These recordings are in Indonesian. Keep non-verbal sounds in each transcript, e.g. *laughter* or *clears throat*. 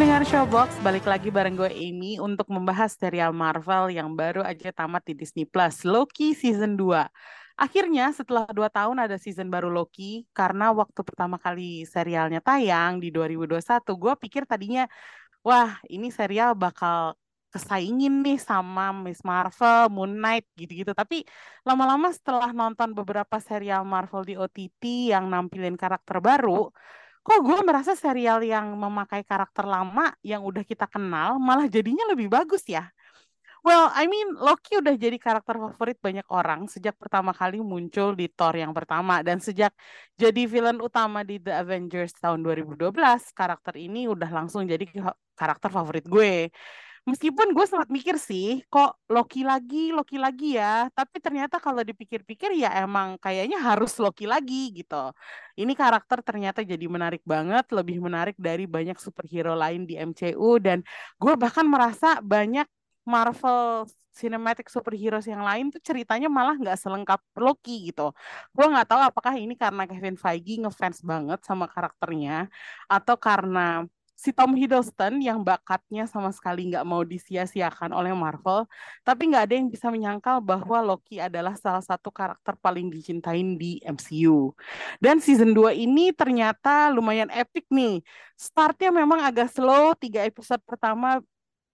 Pendengar Showbox, balik lagi bareng gue Amy untuk membahas serial Marvel yang baru aja tamat di Disney Plus, Loki Season 2. Akhirnya setelah 2 tahun ada season baru Loki, karena waktu pertama kali serialnya tayang di 2021, gue pikir tadinya, wah ini serial bakal kesaingin nih sama Miss Marvel, Moon Knight gitu-gitu. Tapi lama-lama setelah nonton beberapa serial Marvel di OTT yang nampilin karakter baru, kok gue merasa serial yang memakai karakter lama yang udah kita kenal malah jadinya lebih bagus ya. Well, I mean Loki udah jadi karakter favorit banyak orang sejak pertama kali muncul di Thor yang pertama dan sejak jadi villain utama di The Avengers tahun 2012, karakter ini udah langsung jadi karakter favorit gue. Meskipun gue sempat mikir sih, kok Loki lagi, Loki lagi ya. Tapi ternyata kalau dipikir-pikir ya emang kayaknya harus Loki lagi gitu. Ini karakter ternyata jadi menarik banget, lebih menarik dari banyak superhero lain di MCU. Dan gue bahkan merasa banyak Marvel cinematic superheroes yang lain tuh ceritanya malah nggak selengkap Loki gitu. Gue nggak tahu apakah ini karena Kevin Feige ngefans banget sama karakternya atau karena si Tom Hiddleston yang bakatnya sama sekali nggak mau disia-siakan oleh Marvel, tapi nggak ada yang bisa menyangkal bahwa Loki adalah salah satu karakter paling dicintain di MCU. Dan season 2 ini ternyata lumayan epic nih. Startnya memang agak slow, tiga episode pertama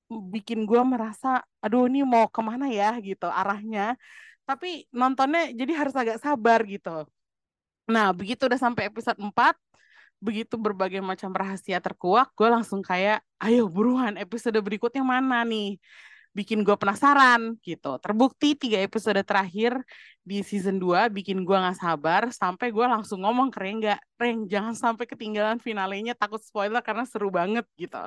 bikin gue merasa, aduh ini mau ke mana ya gitu arahnya. Tapi nontonnya jadi harus agak sabar gitu. Nah, begitu udah sampai episode 4, begitu berbagai macam rahasia terkuak, gue langsung kayak, ayo buruan episode berikutnya mana nih? Bikin gue penasaran gitu. Terbukti tiga episode terakhir di season 2 bikin gue gak sabar, sampai gue langsung ngomong ke Rengga, Reng jangan sampai ketinggalan finalenya, takut spoiler karena seru banget gitu.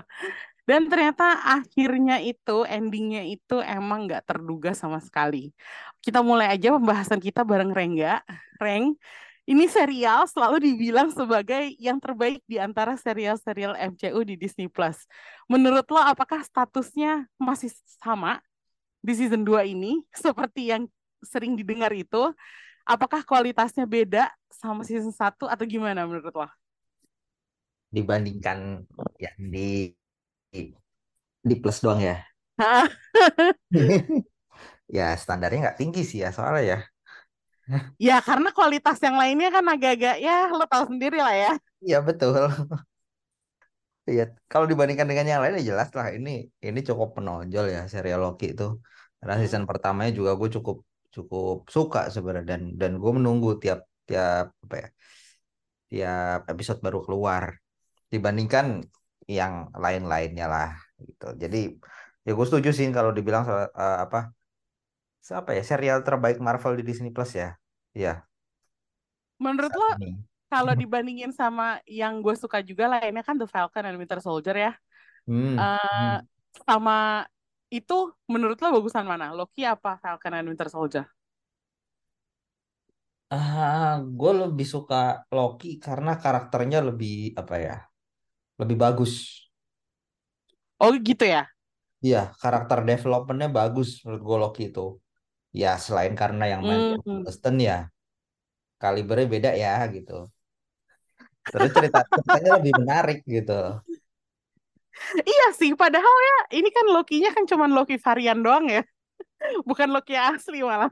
Dan ternyata akhirnya itu, endingnya itu emang gak terduga sama sekali. Kita mulai aja pembahasan kita bareng Rengga. Reng, ini serial selalu dibilang sebagai yang terbaik di antara serial-serial MCU di Disney Plus. Menurut lo apakah statusnya masih sama di season 2 ini *laughs* seperti yang sering didengar itu? Apakah kualitasnya beda sama season 1 atau gimana menurut lo? Dibandingkan yang di di plus doang ya. *laughs* *laughs* ya standarnya nggak tinggi sih ya soalnya ya. Ya karena kualitas yang lainnya kan agak-agak ya lo tahu sendiri lah ya. Iya betul. Iya kalau dibandingkan dengan yang lain ya jelas lah ini ini cukup menonjol ya serial Loki itu. Karena season pertamanya juga gue cukup cukup suka sebenarnya dan dan gue menunggu tiap tiap apa ya tiap episode baru keluar dibandingkan yang lain-lainnya lah gitu. Jadi ya gue setuju sih kalau dibilang uh, apa siapa ya serial terbaik Marvel di Disney Plus ya. Iya. Menurut lo kalau *laughs* dibandingin sama yang gue suka juga lainnya kan The Falcon and Winter Soldier ya. Hmm. Uh, sama itu menurut lo bagusan mana? Loki apa Falcon and Winter Soldier? Ah, gue lebih suka Loki karena karakternya lebih apa ya? Lebih bagus. Oh gitu ya? Iya, karakter developmentnya bagus menurut gue Loki itu. Ya selain karena yang main Hmm. Hiddleston ya kalibernya beda ya gitu. Terus cerita ceritanya lebih menarik gitu. Iya sih, padahal ya ini kan Loki-nya kan cuman Loki varian doang ya. *laughs* Bukan Loki asli malah.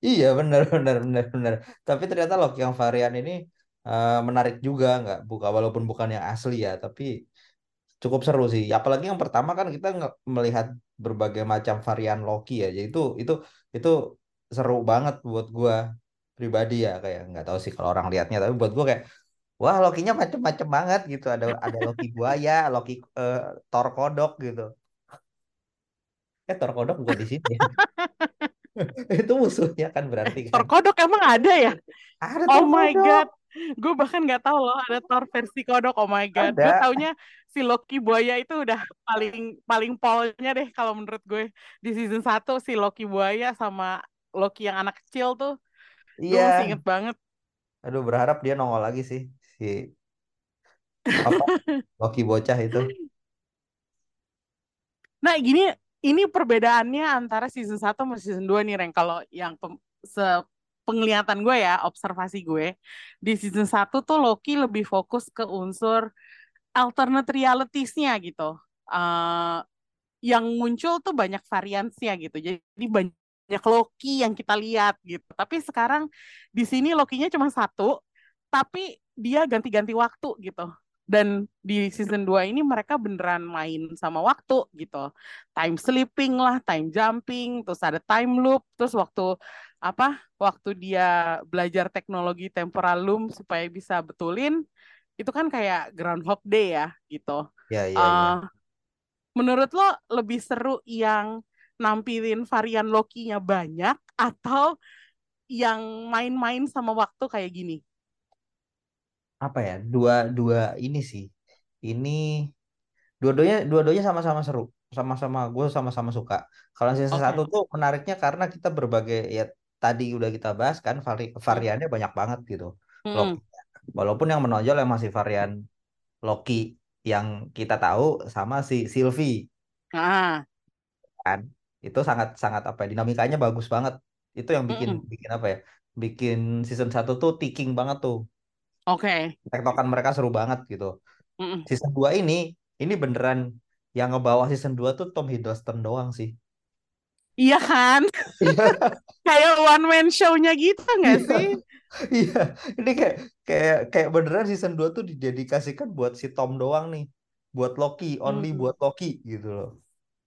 Iya benar benar benar benar. Tapi ternyata Loki yang varian ini uh, menarik juga nggak buka walaupun bukan yang asli ya, tapi cukup seru sih. Apalagi yang pertama kan kita melihat berbagai macam varian Loki ya. Jadi itu itu itu seru banget buat gua pribadi ya kayak nggak tahu sih kalau orang lihatnya tapi buat gua kayak wah Lokinya macem-macem banget gitu. Ada ada Loki buaya, Loki eh, Thor kodok gitu. Eh Thor kodok bukan di sini. ya. *laughs* *laughs* Itu musuhnya kan berarti kan. Thor kodok emang ada ya? Ada Oh my kodok. god. Gue bahkan nggak tahu loh ada Thor versi kodok. Oh my god. Gue taunya si Loki buaya itu udah paling paling polnya deh kalau menurut gue di season 1 si Loki buaya sama Loki yang anak kecil tuh Iya. masih inget banget. Aduh berharap dia nongol lagi sih si *laughs* apa Loki bocah itu. Nah, gini ini perbedaannya antara season 1 sama season 2 nih, Reng. Kalau yang se penglihatan gue ya, observasi gue, di season 1 tuh Loki lebih fokus ke unsur alternate realities-nya gitu. Eh, yang muncul tuh banyak variansnya gitu. Jadi banyak Loki yang kita lihat gitu. Tapi sekarang di sini Lokinya cuma satu, tapi dia ganti-ganti waktu gitu. Dan di season 2 ini mereka beneran main sama waktu gitu. Time sleeping lah, time jumping, terus ada time loop, terus waktu apa? Waktu dia belajar teknologi temporal loop supaya bisa betulin, itu kan kayak Groundhog Day ya gitu. Ya iya iya. Eh, menurut lo lebih seru yang nampilin varian Loki-nya banyak atau yang main-main sama waktu kayak gini? Apa ya? Dua dua ini sih. Ini dua-duanya dua-duanya sama-sama seru. Sama-sama gue sama-sama suka. Kalau season Oke. satu tuh menariknya karena kita berbagai ya tadi udah kita bahas kan vari, variannya banyak banget gitu. Loki. Walaupun yang menonjol yang masih varian Loki yang kita tahu sama si Sylvie Ah, kan itu sangat sangat apa ya dinamikanya bagus banget itu yang bikin mm-mm. bikin apa ya bikin season 1 tuh ticking banget tuh Oke. tektokan mereka seru banget gitu Mm-mm. season 2 ini ini beneran yang ngebawa season 2 tuh Tom Hiddleston doang sih Iya kan? iya *laughs* Kayak one man show-nya gitu nggak iya sih? *laughs* iya ini kayak kayak kayak beneran season 2 tuh didedikasikan buat si Tom doang nih buat Loki only Hmm. buat Loki gitu loh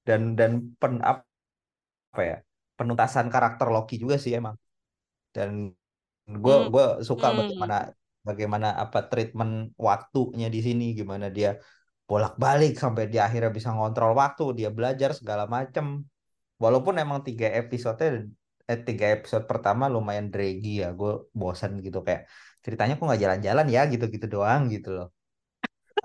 dan dan pen apa ya penuntasan karakter Loki juga sih emang dan gue Hmm. gue suka Hmm. bagaimana bagaimana apa treatment waktunya di sini gimana dia bolak-balik sampai dia akhirnya bisa ngontrol waktu dia belajar segala macem walaupun emang tiga episode eh tiga episode pertama lumayan draggy ya gue bosan gitu kayak ceritanya kok nggak jalan-jalan ya gitu-gitu doang gitu loh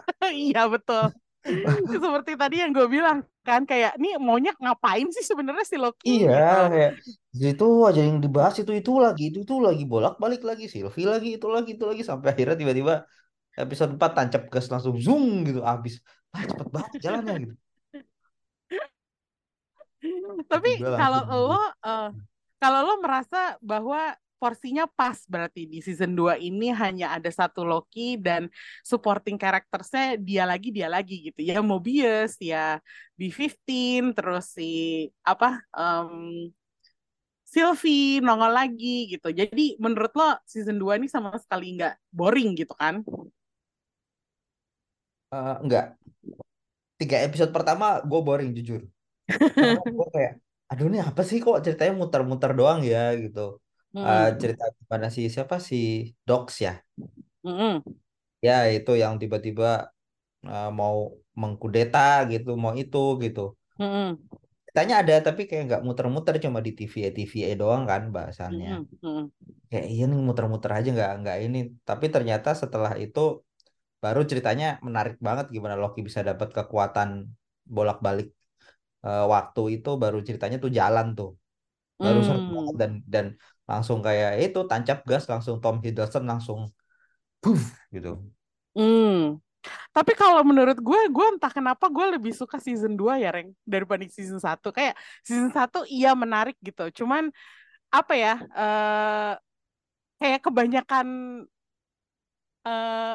*laughs* Iya betul. *laughs* Seperti tadi yang gue bilang kan kayak nih maunya ngapain sih sebenarnya si Loki iya gitu. kayak di situ aja yang dibahas itu itu lagi itu itu lagi bolak-balik lagi Sylvie lagi itu lagi itu lagi sampai akhirnya tiba-tiba episode 4 tancap gas langsung zoom gitu habis ah cepet banget jalannya gitu *laughs* Tapi kalau lo eh, kalau lo merasa bahwa porsinya pas berarti di season 2 ini hanya ada satu Loki dan supporting karakternya dia lagi dia lagi gitu ya Mobius ya B15 terus si apa em, Sylvie nongol lagi gitu. Jadi menurut lo season 2 ini sama sekali nggak boring gitu kan? Eh, enggak tiga episode pertama gue boring jujur karena gue kayak aduh ini apa sih kok ceritanya muter-muter doang ya gitu Hmm. cerita gimana sih siapa sih Dox ya Mm-mm. ya itu yang tiba-tiba eh, mau mengkudeta gitu mau itu gitu Mm-mm. ceritanya ada tapi kayak nggak muter-muter cuma di TVA TVA doang kan bahasannya Mm-mm. Mm-mm. kayak iya nih muter-muter aja nggak nggak ini tapi ternyata setelah itu baru ceritanya menarik banget gimana Loki bisa dapat kekuatan bolak-balik eh, waktu itu baru ceritanya tuh jalan tuh baru seru Hmm. dan dan langsung kayak itu tancap gas langsung Tom Hiddleston langsung puff gitu Hmm. Tapi kalau menurut gue, gue entah kenapa gue lebih suka season 2 ya, Reng, daripada season 1. Kayak season 1 iya menarik gitu. Cuman apa ya? eh kayak kebanyakan eh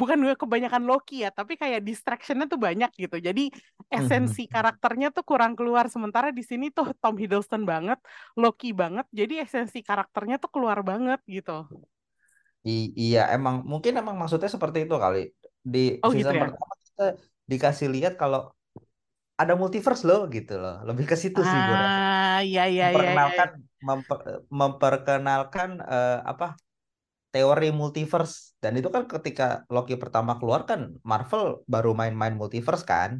bukan gue kebanyakan Loki ya, tapi kayak distractionnya tuh banyak gitu. Jadi esensi *laughs* karakternya tuh kurang keluar. Sementara di sini tuh Tom Hiddleston banget, Loki banget. Jadi esensi karakternya tuh keluar banget gitu. I- iya emang mungkin emang maksudnya seperti itu kali di Oh gitu season ya? pertama kita dikasih lihat kalau ada multiverse loh gitu loh. Lebih ke situ sih gue. Ah, iya iya iya. iya. Memperkenalkan memper- memperkenalkan eh, apa teori multiverse dan itu kan ketika Loki pertama keluar kan Marvel baru main-main multiverse kan.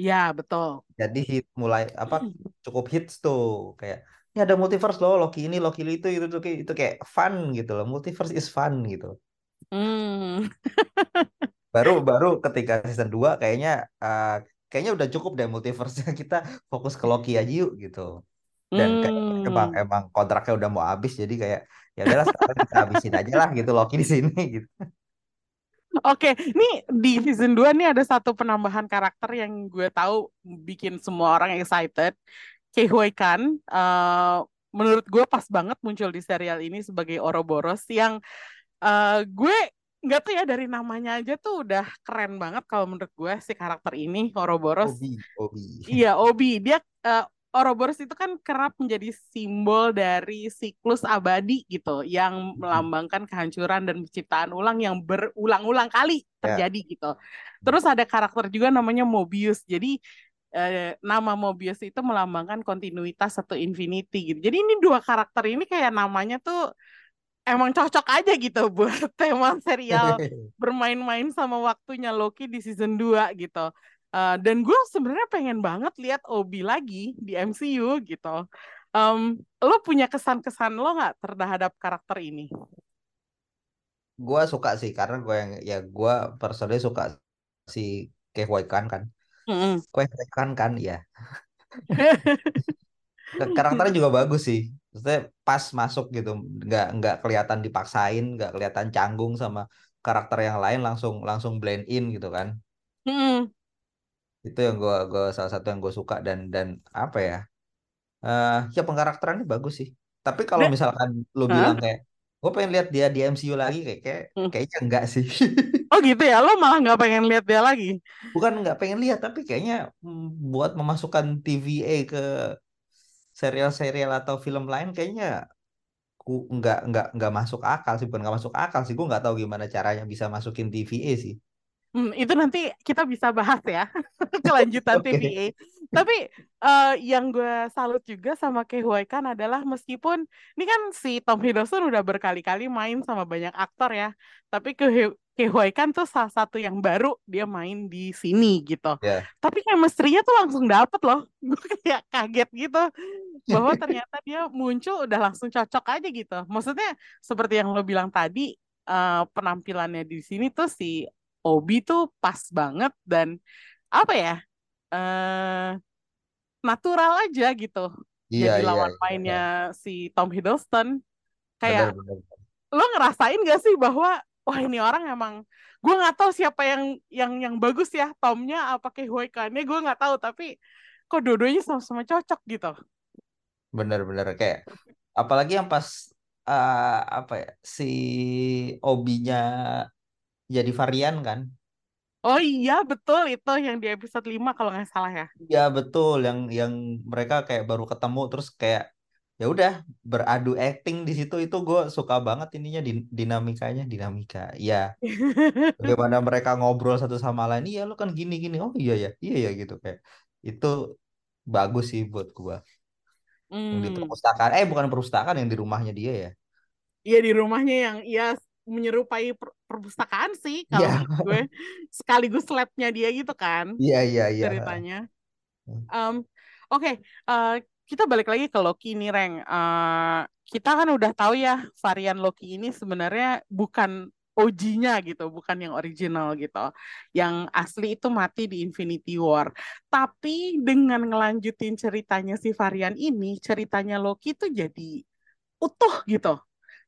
Iya, betul. Jadi hit mulai apa cukup hits tuh kayak ini ada multiverse loh Loki ini Loki itu itu itu, itu kayak fun gitu loh. Multiverse is fun gitu. Hmm. Baru *laughs* baru ketika season 2 kayaknya eh, kayaknya udah cukup deh multiverse *laughs* kita fokus ke Loki aja yuk gitu. Dan kayak emang Hmm. emang kontraknya udah mau habis jadi kayak ya udahlah sekarang kita habisin aja lah gitu Loki di sini gitu. Oke, nih di season 2 nih ada satu penambahan karakter yang gue tahu bikin semua orang excited. Kei Hui Kan, eh, menurut gue pas banget muncul di serial ini sebagai Ouroboros yang eh, gue nggak tuh ya dari namanya aja tuh udah keren banget kalau menurut gue si karakter ini Ouroboros. Obi, Obi. Iya, Obi. Dia eh, Ouroboros itu kan kerap menjadi simbol dari siklus abadi gitu, yang melambangkan kehancuran dan penciptaan ulang yang berulang-ulang kali Ya. terjadi gitu. Terus ada karakter juga namanya Mobius. Jadi eh, nama Mobius itu melambangkan kontinuitas satu infinity gitu. Jadi ini dua karakter ini kayak namanya tuh emang cocok aja gitu *laughs* buat tema serial *laughs* bermain-main sama waktunya Loki di season 2 gitu. Uh, dan gue sebenarnya pengen banget lihat Obi lagi di MCU gitu. Um, lo punya kesan-kesan lo nggak terhadap karakter ini? Gua suka sih karena gue yang ya gua personally suka si Hui Kan kan. Mm-mm. Kei Hui Kan *laughs* ya. Karakternya juga bagus sih. Maksudnya pas masuk gitu, nggak nggak kelihatan dipaksain, nggak kelihatan canggung sama karakter yang lain langsung langsung blend in gitu kan. Mm-mm. Itu yang gua gua salah satu yang gue suka dan dan apa ya? eh ya pengkarakterannya bagus sih. Tapi kalau Dan- misalkan lu Hah? bilang kayak gue pengen lihat dia di MCU lagi kayak kayak Hmm. kayaknya enggak sih. *laughs* Oh gitu ya, lo malah nggak pengen lihat dia lagi? Bukan nggak pengen lihat tapi kayaknya mm, buat memasukkan TVA ke serial-serial atau film lain kayaknya ku nggak nggak nggak masuk akal sih bukan nggak masuk akal sih gue nggak tahu gimana caranya bisa masukin TVA sih. Hmm, itu nanti kita bisa bahas ya *laughs* kelanjutan Oke. TVA. Tapi eh, yang gue salut juga sama Kei Hui Kan adalah meskipun ini kan si Tom Hiddleston udah berkali-kali main sama banyak aktor ya, tapi Kei Kei Hui Kan tuh salah satu yang baru dia main di sini gitu. Ya. Tapi chemistry-nya tuh langsung dapet loh. *laughs* Gue kayak kaget gitu bahwa *laughs* ternyata dia muncul udah langsung cocok aja gitu. Maksudnya seperti yang lo bilang tadi eh, penampilannya di sini tuh si Obi tuh pas banget dan apa ya eh natural aja gitu Iya jadi iya. lawan iya. mainnya si Tom Hiddleston kayak lo ngerasain gak sih bahwa wah ini orang emang gue nggak tahu siapa yang yang yang bagus ya Tomnya apa Kei Hui Kan-nya gue nggak tahu tapi kok dua-duanya sama-sama cocok gitu Benar-benar kayak apalagi yang pas eh, apa ya si Obinya jadi varian kan. oh iya betul itu yang di episode 5 kalau nggak salah ya Iya betul yang yang mereka kayak baru ketemu terus kayak ya udah beradu acting di situ itu gue suka banget ininya din- dinamikanya dinamika. Iya, *laughs* bagaimana mereka ngobrol satu sama lain. Iya lo kan gini gini. Oh iya ya, iya ya gitu kayak itu bagus sih buat gua. Yang di Hmm. perpustakaan, eh bukan perpustakaan yang di rumahnya dia ya. Iya di rumahnya yang ya menyerupai per- perpustakaan sih kalau Iya. menurut gue sekaligus labnya dia gitu kan Iya iya iya. ceritanya. Em, Oke, eh, kita balik lagi ke Loki nih, Reng. Eh, kita kan udah tahu ya varian Loki ini sebenarnya bukan OG-nya gitu, bukan yang original gitu. Yang asli itu mati di Infinity War. Tapi dengan ngelanjutin ceritanya si varian ini, ceritanya Loki tuh jadi utuh gitu.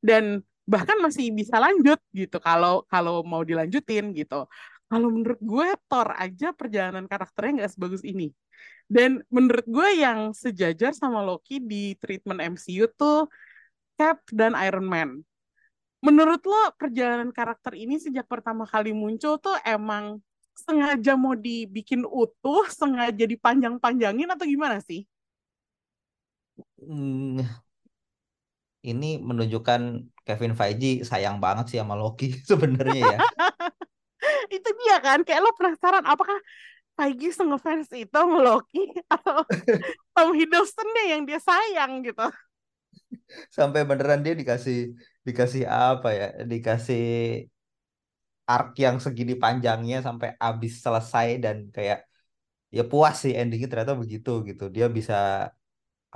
Dan bahkan masih bisa lanjut gitu kalau kalau mau dilanjutin gitu. Kalau menurut gue Thor aja perjalanan karakternya nggak sebagus ini. Dan menurut gue yang sejajar sama Loki di treatment MCU tuh Cap dan Iron Man. Menurut lo perjalanan karakter ini sejak pertama kali muncul tuh emang sengaja mau dibikin utuh, sengaja dipanjang-panjangin atau gimana sih? Hmm, ini menunjukkan Kevin Feige sayang banget sih sama Loki *laughs* sebenarnya ya. *laughs* Itu dia kan, kayak lo penasaran apakah Feige ngefans itu sama Loki *laughs* atau Tom Hiddleston-nya yang dia sayang gitu. Sampai beneran dia dikasih dikasih apa ya? Dikasih arc yang segini panjangnya sampai habis selesai dan kayak ya puas sih endingnya ternyata begitu gitu. Dia bisa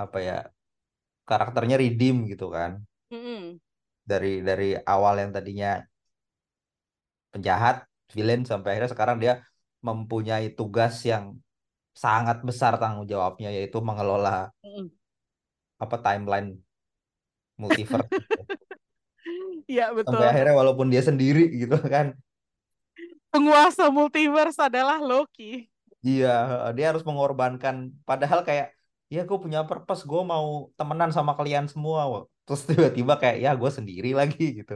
apa ya? Karakternya redeem gitu kan. Mm-mm. Dari dari awal yang tadinya penjahat, villain sampai akhirnya sekarang dia mempunyai tugas yang sangat besar tanggung jawabnya yaitu mengelola Mm-mm. apa timeline multiverse. *laughs* Iya betul. sampai akhirnya walaupun dia sendiri gitu kan Penguasa multiverse adalah Loki. iya dia harus mengorbankan padahal kayak ya gue punya purpose gue mau temenan sama kalian semua Wak. terus tiba-tiba kayak ya gue sendiri lagi gitu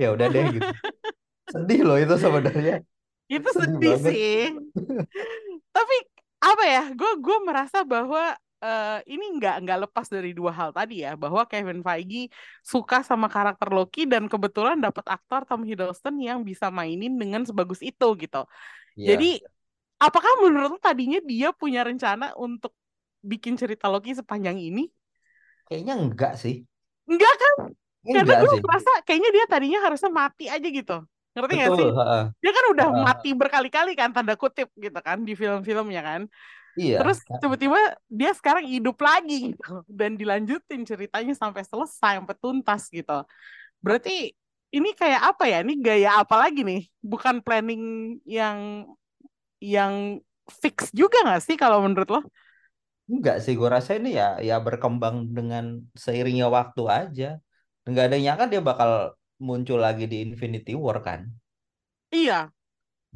ya udah deh gitu *laughs* sedih loh itu sebenarnya Itu Sedih sedih banget. sih. *laughs* Tapi apa ya? Gue gue merasa bahwa eh, ini nggak nggak lepas dari dua hal tadi ya, bahwa Kevin Feige suka sama karakter Loki dan kebetulan dapat aktor Tom Hiddleston yang bisa mainin dengan sebagus itu gitu. Iya. Jadi apakah menurut lo tadinya dia punya rencana untuk bikin cerita Loki sepanjang ini? kayaknya enggak sih Enggak kan? Karena enggak gue sih merasa kayaknya dia tadinya harusnya mati aja gitu. Ngerti sih? betul heeh. Dia kan udah Ah. mati berkali-kali kan tanda kutip gitu kan di film-filmnya kan. iya Terus tiba-tiba dia sekarang hidup lagi gitu *laughs* dan dilanjutin ceritanya sampai selesai sampai tuntas gitu. Berarti ini kayak apa ya? Ini gaya apa lagi nih? Bukan planning yang yang fix juga nggak sih kalau menurut lo? Enggak sih, gue rasa ini ya ya berkembang dengan seiringnya waktu aja. Enggak ada yang nyangka dia bakal muncul lagi di Infinity War kan. Iya,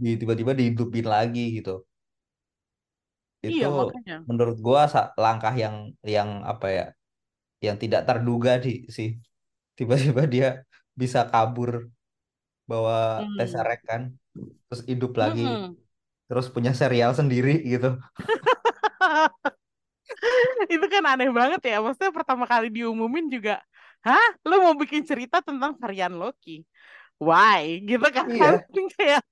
Di tiba-tiba dihidupin lagi gitu. iya Itu makanya. menurut gua sa- langkah yang yang apa ya? Yang tidak terduga di sih. Tiba-tiba dia bisa kabur bawa Hmm. Tesseract kan, terus hidup lagi, Mm-mm. terus punya serial sendiri gitu. *laughs* Itu kan aneh banget ya. Maksudnya pertama kali diumumin juga, hah? Lo mau bikin cerita tentang varian Loki? Why? Gitu kan? Iya. *laughs* Kayak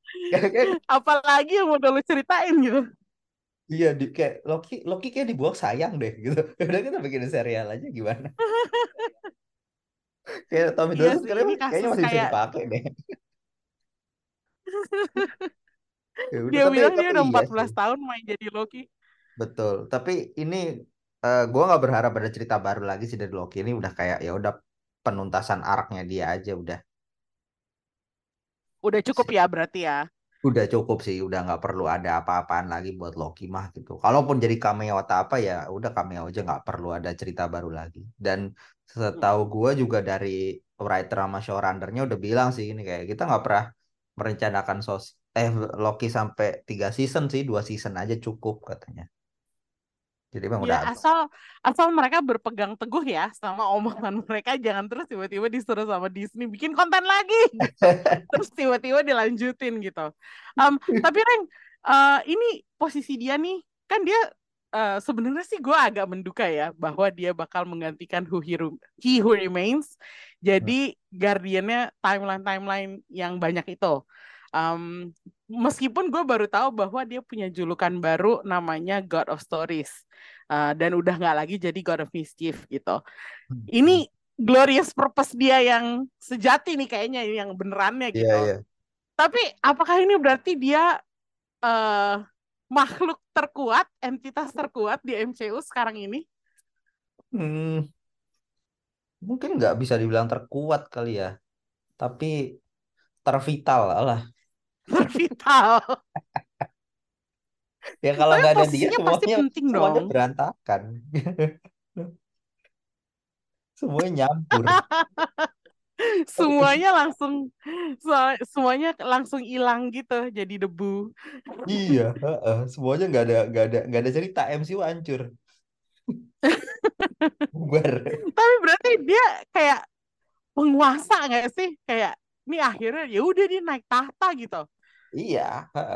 apalagi yang udah lo ceritain gitu. Iya, di, kayak Loki, Loki kayak dibuang sayang deh gitu. *laughs* Udah kita bikin serial aja gimana? *laughs* kayak Tommy Iya sekarang kayaknya masih bisa kayak dipakai deh. Ya udah, dia tapi bilang dia udah iya 14 sih, tahun main jadi Loki. Betul. Tapi ini eh gua nggak berharap ada cerita baru lagi sih dari Loki ini udah kayak ya udah penuntasan arc-nya dia aja udah Udah cukup ya berarti ya. udah cukup sih, udah nggak perlu ada apa-apaan lagi buat Loki mah gitu. Kalaupun jadi cameo atau apa ya udah cameo aja nggak perlu ada cerita baru lagi. Dan setahu gua juga dari writer sama showrunnernya udah bilang sih ini kayak kita nggak pernah merencanakan sos eh Loki sampai tiga season sih dua season aja cukup katanya. Jadi emang udah Ya habis. asal asal mereka berpegang teguh ya sama omongan *laughs* mereka jangan terus tiba-tiba disuruh sama Disney bikin konten lagi *laughs* terus tiba-tiba dilanjutin gitu. Em, tapi Reng eh, ini posisi dia nih kan dia eh, sebenarnya sih gue agak menduga ya bahwa dia bakal menggantikan Who He, He Who Remains jadi guardiannya timeline timeline yang banyak itu. Em, meskipun gue baru tahu bahwa dia punya julukan baru namanya God of Stories Uh, dan udah nggak lagi jadi God of Mischief gitu. Ini glorious purpose dia yang sejati nih kayaknya yang benerannya Iya gitu. iya. Tapi apakah ini berarti dia eh makhluk terkuat, entitas terkuat di MCU sekarang ini? Hmm, mungkin nggak bisa dibilang terkuat kali ya, tapi tervital lah. Vital. Ya kalau nggak ada dia posisinya pasti semuanya penting semuanya dong. berantakan. *laughs* Semuanya nyampur. *laughs* Semuanya langsung so- semuanya langsung hilang gitu jadi debu. Iya, heeh. Semuanya nggak ada nggak ada nggak ada cerita MCU hancur. *laughs* Bubar. Tapi berarti dia kayak penguasa nggak sih? Kayak ini akhirnya ya udah dia naik tahta gitu. Iya.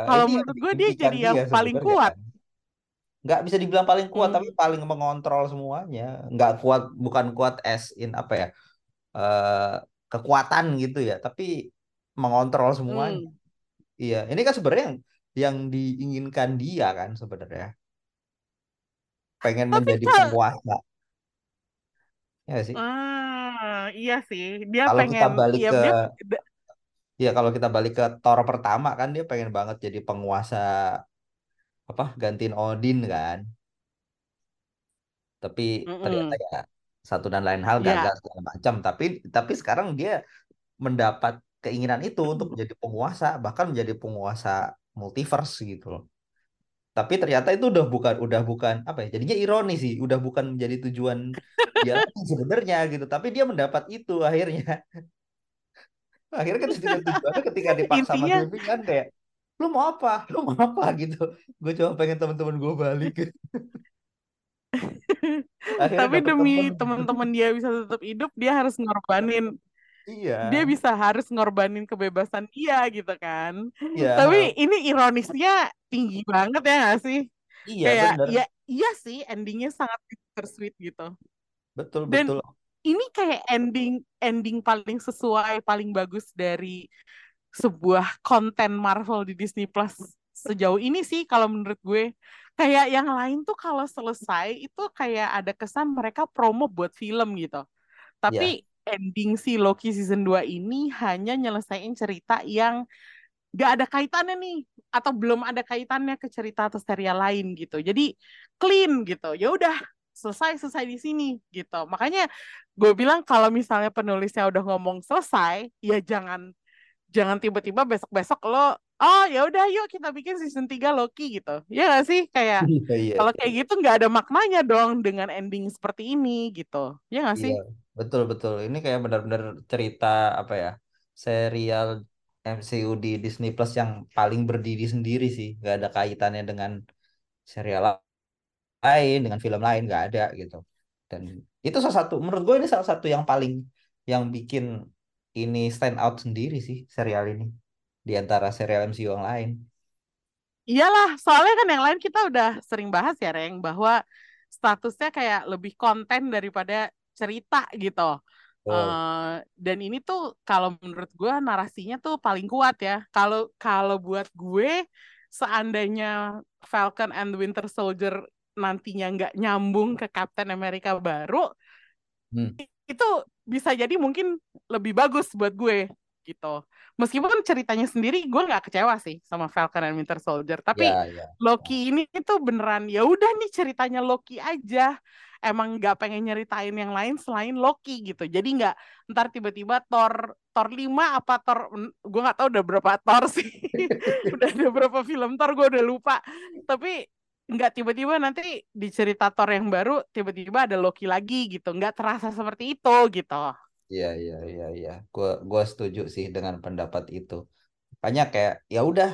Kalau yang menurut gue dia jadi yang dia paling sebenarnya kuat. kan. Nggak bisa dibilang paling kuat, tapi Hmm. paling mengontrol semuanya. Nggak kuat, bukan kuat as in apa ya? eh kekuatan gitu ya, tapi mengontrol semuanya. Hmm. Iya, ini kan sebenarnya yang yang diinginkan dia kan sebenarnya. Pengen Tapi menjadi penguasa. Ya sih? Ah iya sih, dia Kalau kita pengen balik ya ke dia ya kalau kita balik ke Thor pertama kan dia pengen banget jadi penguasa apa gantiin Odin kan. Tapi ternyata Mm-mm. ya satu dan lain hal Ya, gagal segala macam. Tapi tapi sekarang dia mendapat keinginan itu untuk menjadi penguasa, bahkan menjadi penguasa multiverse gitu loh. Tapi ternyata itu udah bukan udah bukan apa ya? Jadinya ironi sih, udah bukan menjadi tujuan dia *laughs* sebenarnya gitu. Tapi dia mendapat itu akhirnya. *laughs* Akhirnya ketika tujuannya ketika dipaksa sama intinya Devi kan kayak lu mau apa? Lu mau apa gitu. Gue cuma pengen teman-teman gue balik. *laughs* Tapi demi teman-teman dia bisa tetap hidup, dia harus ngorbanin Iya, dia bisa harus ngorbanin kebebasan dia gitu kan. iya, Tapi ini ironisnya tinggi banget ya nggak sih? iya Kayak bener. ya iya sih endingnya sangat bittersweet gitu. Betul, Dan betul. ini kayak ending ending paling sesuai, paling bagus dari sebuah konten Marvel di Disney Plus sejauh ini sih kalau menurut gue. Kayak yang lain tuh kalau selesai itu kayak ada kesan mereka promo buat film gitu. Iya, Tapi ending si Loki season 2 ini hanya nyelesain cerita yang gak ada kaitannya nih atau belum ada kaitannya ke cerita atau serial lain gitu. Jadi clean gitu. Ya udah selesai selesai di sini gitu. Makanya gue bilang kalau misalnya penulisnya udah ngomong selesai, ya jangan jangan tiba-tiba besok-besok lo oh ya udah yuk kita bikin season 3 Loki gitu. Ya gak sih? Kayak iya, iya, kalau kayak gitu nggak ada maknanya dong dengan ending seperti ini gitu. Ya gak sih? Iya, betul betul. Ini kayak benar-benar cerita apa ya? Serial MCU di Disney Plus yang paling berdiri sendiri sih. Gak ada kaitannya dengan serial lain, dengan film lain, gak ada gitu. Dan itu salah satu, menurut gue ini salah satu yang paling yang bikin ini stand out sendiri sih serial ini di antara serial MCU yang lain. Iyalah, soalnya kan yang lain kita udah sering bahas ya, Reng, bahwa statusnya kayak lebih konten daripada cerita gitu. Betul. Eh, dan ini tuh kalau menurut gue narasinya tuh paling kuat ya. Kalau kalau buat gue, seandainya Falcon and Winter Soldier nantinya nggak nyambung ke Captain America baru, Hmm. itu bisa jadi mungkin lebih bagus buat gue gitu. Meskipun ceritanya sendiri gue nggak kecewa sih sama Falcon and Winter Soldier, tapi Ya, ya. Loki ini itu beneran ya udah nih ceritanya Loki aja. Emang nggak pengen nyeritain yang lain selain Loki gitu. Jadi nggak ntar tiba-tiba Thor Thor 5 apa Thor gue nggak tahu udah berapa Thor sih. *laughs* udah ada berapa film Thor gue udah lupa. Tapi nggak tiba-tiba nanti di cerita Thor yang baru tiba-tiba ada Loki lagi gitu. Nggak terasa seperti itu gitu. Iya, iya, iya, iya. Gue gua setuju sih dengan pendapat itu. Makanya kayak ya udah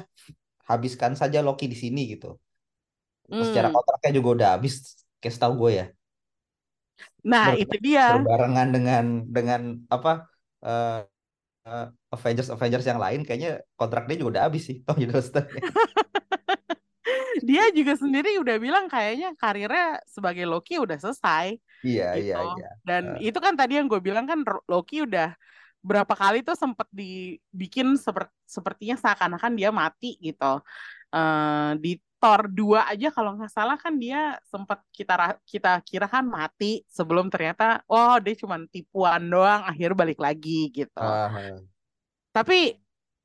habiskan saja Loki di sini gitu. Secara Hmm. kontraknya juga udah habis, kayak setahu gue ya. Nah, Ber- itu dia. berbarengan dengan dengan apa eh, eh, Avengers Avengers yang lain kayaknya kontrak dia juga udah habis sih Tom Hiddleston. *laughs* Dia juga sendiri udah bilang kayaknya karirnya sebagai Loki udah selesai Iya iya gitu. iya. Dan Eh, itu kan tadi yang gue bilang kan Loki udah berapa kali tuh sempet dibikin seperti sepertinya seakan-akan dia mati gitu. Eh, di Thor 2 aja kalau nggak salah kan dia sempat kita kita kira kan mati sebelum ternyata oh dia cuma tipuan doang akhirnya balik lagi gitu. ah, Tapi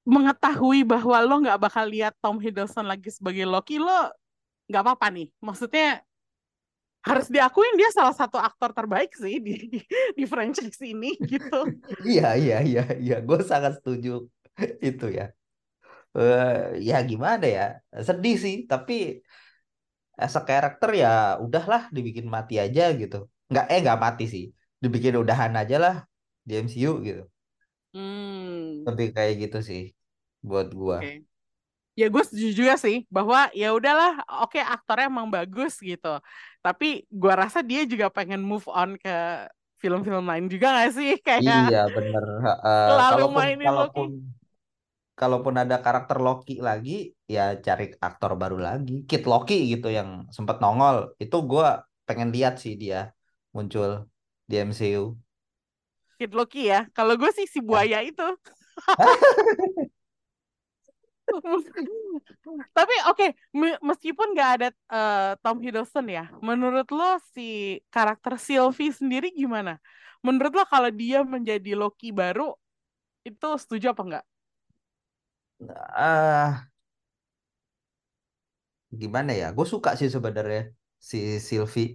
mengetahui bahwa lo nggak bakal lihat Tom Hiddleston lagi sebagai Loki lo nggak apa-apa nih. Maksudnya harus diakuin dia salah satu aktor terbaik sih di di franchise ini gitu. *laughs* iya iya iya iya. Gue sangat setuju itu ya. Eh, ya gimana ya? Sedih sih, tapi as a karakter ya udahlah dibikin mati aja gitu. Nggak eh nggak mati sih. Dibikin udahan aja lah di MCU gitu. Hmm, Lebih kayak gitu sih buat gua. oke. Ya gue setuju juga sih bahwa ya udahlah, oke aktornya emang bagus gitu. Tapi gue rasa dia juga pengen move on ke film-film lain juga gak sih? Kayak Iya bener. Eh, *laughs* selalu kalaupun mainin kalaupun Loki. Kalaupun ada karakter Loki lagi, ya cari aktor baru lagi. Kid Loki gitu yang sempat nongol. Itu gua pengen lihat sih dia muncul di MCU. Kid Loki ya. Kalau gue sih si Ya. buaya itu. *laughs* Tapi oke, me- meskipun nggak ada eh, Tom Hiddleston ya, menurut lo si karakter Sylvie sendiri gimana? Menurut lo kalau dia menjadi Loki baru itu setuju apa enggak? Ah gimana ya? Gue suka sih sebenarnya si Sylvie.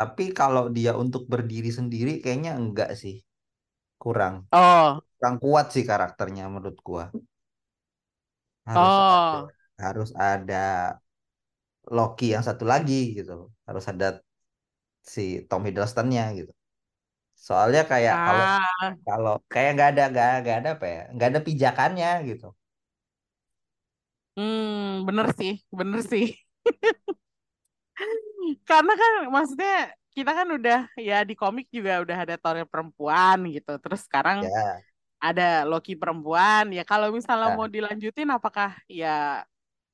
Tapi kalau dia untuk berdiri sendiri kayaknya enggak sih. Kurang. Oh, Kurang kuat sih karakternya menurut gua. Harus ada, oh, harus ada Loki yang satu lagi gitu. Harus ada si Tom Hiddleston-nya gitu. Soalnya kayak kalau ah, kalau kayak nggak ada nggak nggak ada apa ya nggak ada pijakannya gitu. hmm, bener sih, bener sih. *laughs* Karena kan maksudnya kita kan udah ya di komik juga udah ada Thor perempuan gitu. Terus sekarang Ya, ada Loki perempuan. Ya kalau misalnya mau ya. dilanjutin apakah ya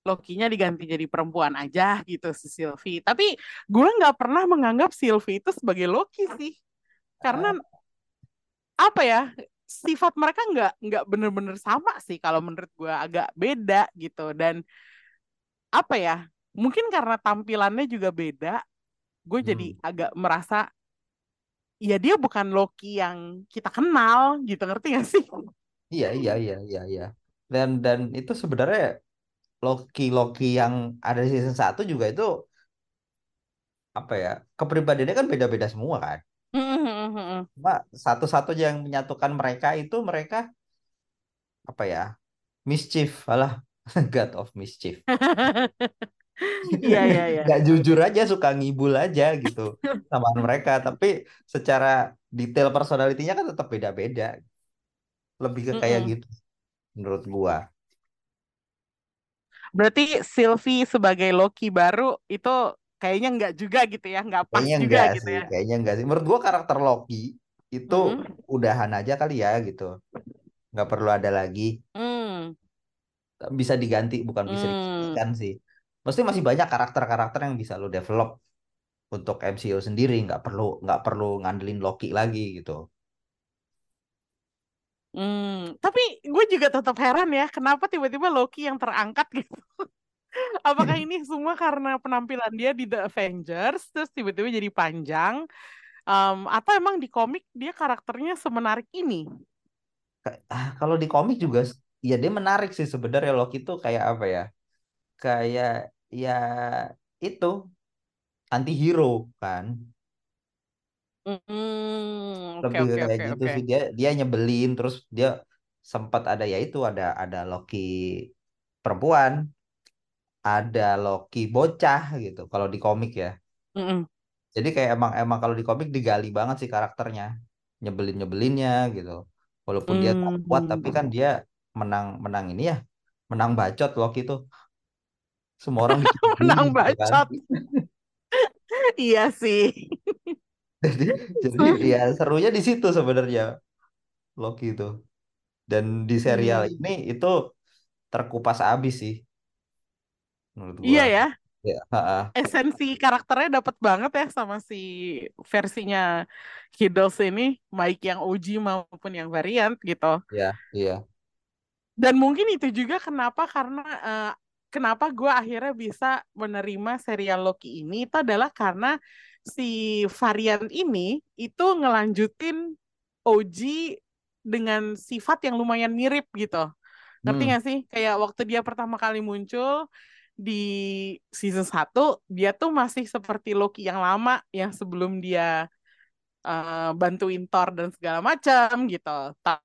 Lokinya diganti jadi perempuan aja gitu si Sylvie. Tapi gue nggak pernah menganggap Sylvie itu sebagai Loki sih. Karena apa ya sifat mereka nggak nggak bener-bener sama sih kalau menurut gue agak beda gitu. Dan apa ya mungkin karena tampilannya juga beda. Gue jadi hmm. agak merasa ya dia bukan Loki yang kita kenal gitu ngerti gak sih? Iya iya iya iya iya. Dan dan itu sebenarnya Loki Loki yang ada di season satu juga itu apa ya kepribadiannya kan beda-beda semua kan. Cuma satu-satunya yang menyatukan mereka itu mereka apa ya mischief. Alah *laughs* God of mischief. *laughs* Iya iya iya. nggak jujur aja suka ngibul aja gitu sama *laughs* mereka. Tapi secara detail personalitinya kan tetap beda-beda. Lebih ke kayak Mm-mm. gitu menurut gua. Berarti Sylvie sebagai Loki baru itu kayaknya nggak juga gitu ya, nggak pas kayaknya juga enggak gitu sih ya. kayaknya enggak sih menurut gua karakter Loki itu Mm-mm. udahan aja kali ya gitu nggak perlu ada lagi Hmm. bisa diganti bukan bisa Hmm. digantikan sih mesti masih banyak karakter-karakter yang bisa lo develop untuk MCU sendiri nggak perlu nggak perlu ngandelin Loki lagi gitu Hmm. Tapi gue juga tetap heran ya, kenapa tiba-tiba Loki yang terangkat gitu. *laughs* Apakah ini semua karena penampilan dia di The Avengers, terus tiba-tiba jadi panjang, Em, atau emang di komik dia karakternya semenarik ini? Ah, kalau di komik juga ya dia menarik sih sebenarnya Loki itu kayak apa ya? Kayak ya itu anti hero kan oke lebih oke kayak oke gitu oke. sih. Dia dia nyebelin terus dia sempat ada ya itu ada ada Loki perempuan ada Loki bocah gitu kalau di komik ya Mm-mm. jadi kayak emang emang kalau di komik digali banget sih karakternya nyebelin nyebelinnya gitu walaupun dia tak kuat tapi kan Hmm. dia menang menang ini ya menang bacot Loki tuh semua orang *laughs* Menang gitu kan bacot. *laughs* Iya sih. *laughs* jadi jadi ya serunya di situ sebenarnya Loki itu dan di serial Hmm. ini itu terkupas habis sih menurut gua Iya ya, ya ha-ha. esensi karakternya dapat banget ya sama si versinya Hiddles ini, baik yang OG maupun yang variant gitu. ya iya Dan mungkin itu juga kenapa karena eh, kenapa gue akhirnya bisa menerima serial Loki ini itu adalah karena si varian ini itu ngelanjutin OG dengan sifat yang lumayan mirip gitu. Ngerti hmm gak sih? Kayak waktu dia pertama kali muncul di season satu dia tuh masih seperti Loki yang lama yang sebelum dia eh, bantuin Thor dan segala macam gitu.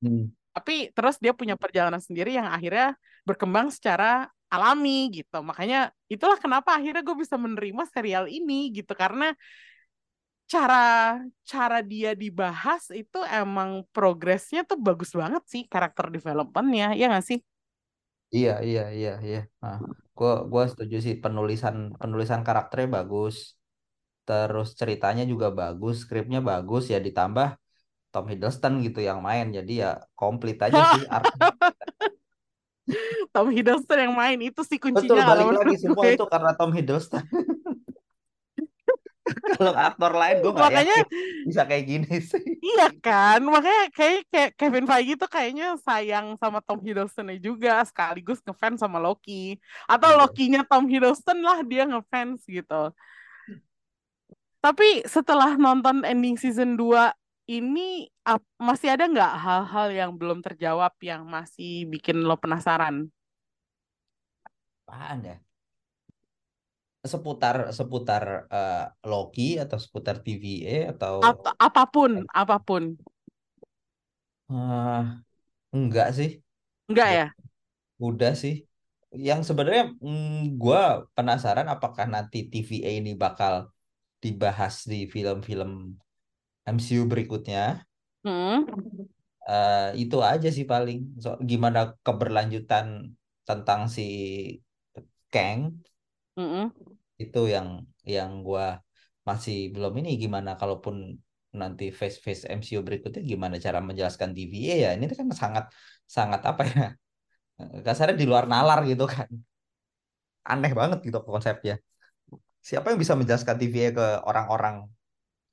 Hmm Tapi terus dia punya perjalanan sendiri yang akhirnya berkembang secara alami gitu. Makanya itulah kenapa akhirnya gue bisa menerima serial ini gitu karena cara cara dia dibahas itu emang progresnya tuh bagus banget sih karakter developmentnya ya nggak sih? Iya iya iya iya. Nah, gua gua setuju sih penulisan penulisan karakternya bagus. Terus ceritanya juga bagus skripnya bagus ya ditambah Tom Hiddleston gitu yang main. Jadi ya komplit aja sih. *laughs* Tom Hiddleston yang main itu sih betul kuncinya kalau balik lagi semua itu karena Tom Hiddleston *laughs* *laughs* kalau aktor lain gue nggak Makanya yakin bisa kayak gini sih Iya kan, makanya kayak, kayak Kevin Feige tuh kayaknya sayang sama Tom Hiddleston juga sekaligus ngefans sama Loki. Atau Iya. Loki-nya Tom Hiddleston lah dia ngefans gitu. Tapi setelah nonton ending season 2 ini ap- masih ada nggak hal-hal yang belum terjawab yang masih bikin lo penasaran? Apaan ya? Seputar seputar eh, Loki atau seputar TVA atau Atau apa pun, apa pun. Eh, enggak sih. Enggak ya? Udah sih. Yang sebenarnya mm, gua penasaran apakah nanti TVA ini bakal dibahas di film-film MCU berikutnya. Hmm. Eh, itu aja sih paling. So, gimana keberlanjutan tentang si Kang Mm-mm. Itu yang yang gua masih belum ini gimana kalaupun nanti phase phase MCU berikutnya gimana cara menjelaskan TVA ya ini kan sangat sangat apa ya *laughs* kasarnya di luar nalar gitu kan. Aneh banget gitu konsepnya. Siapa yang bisa menjelaskan TVA ke orang-orang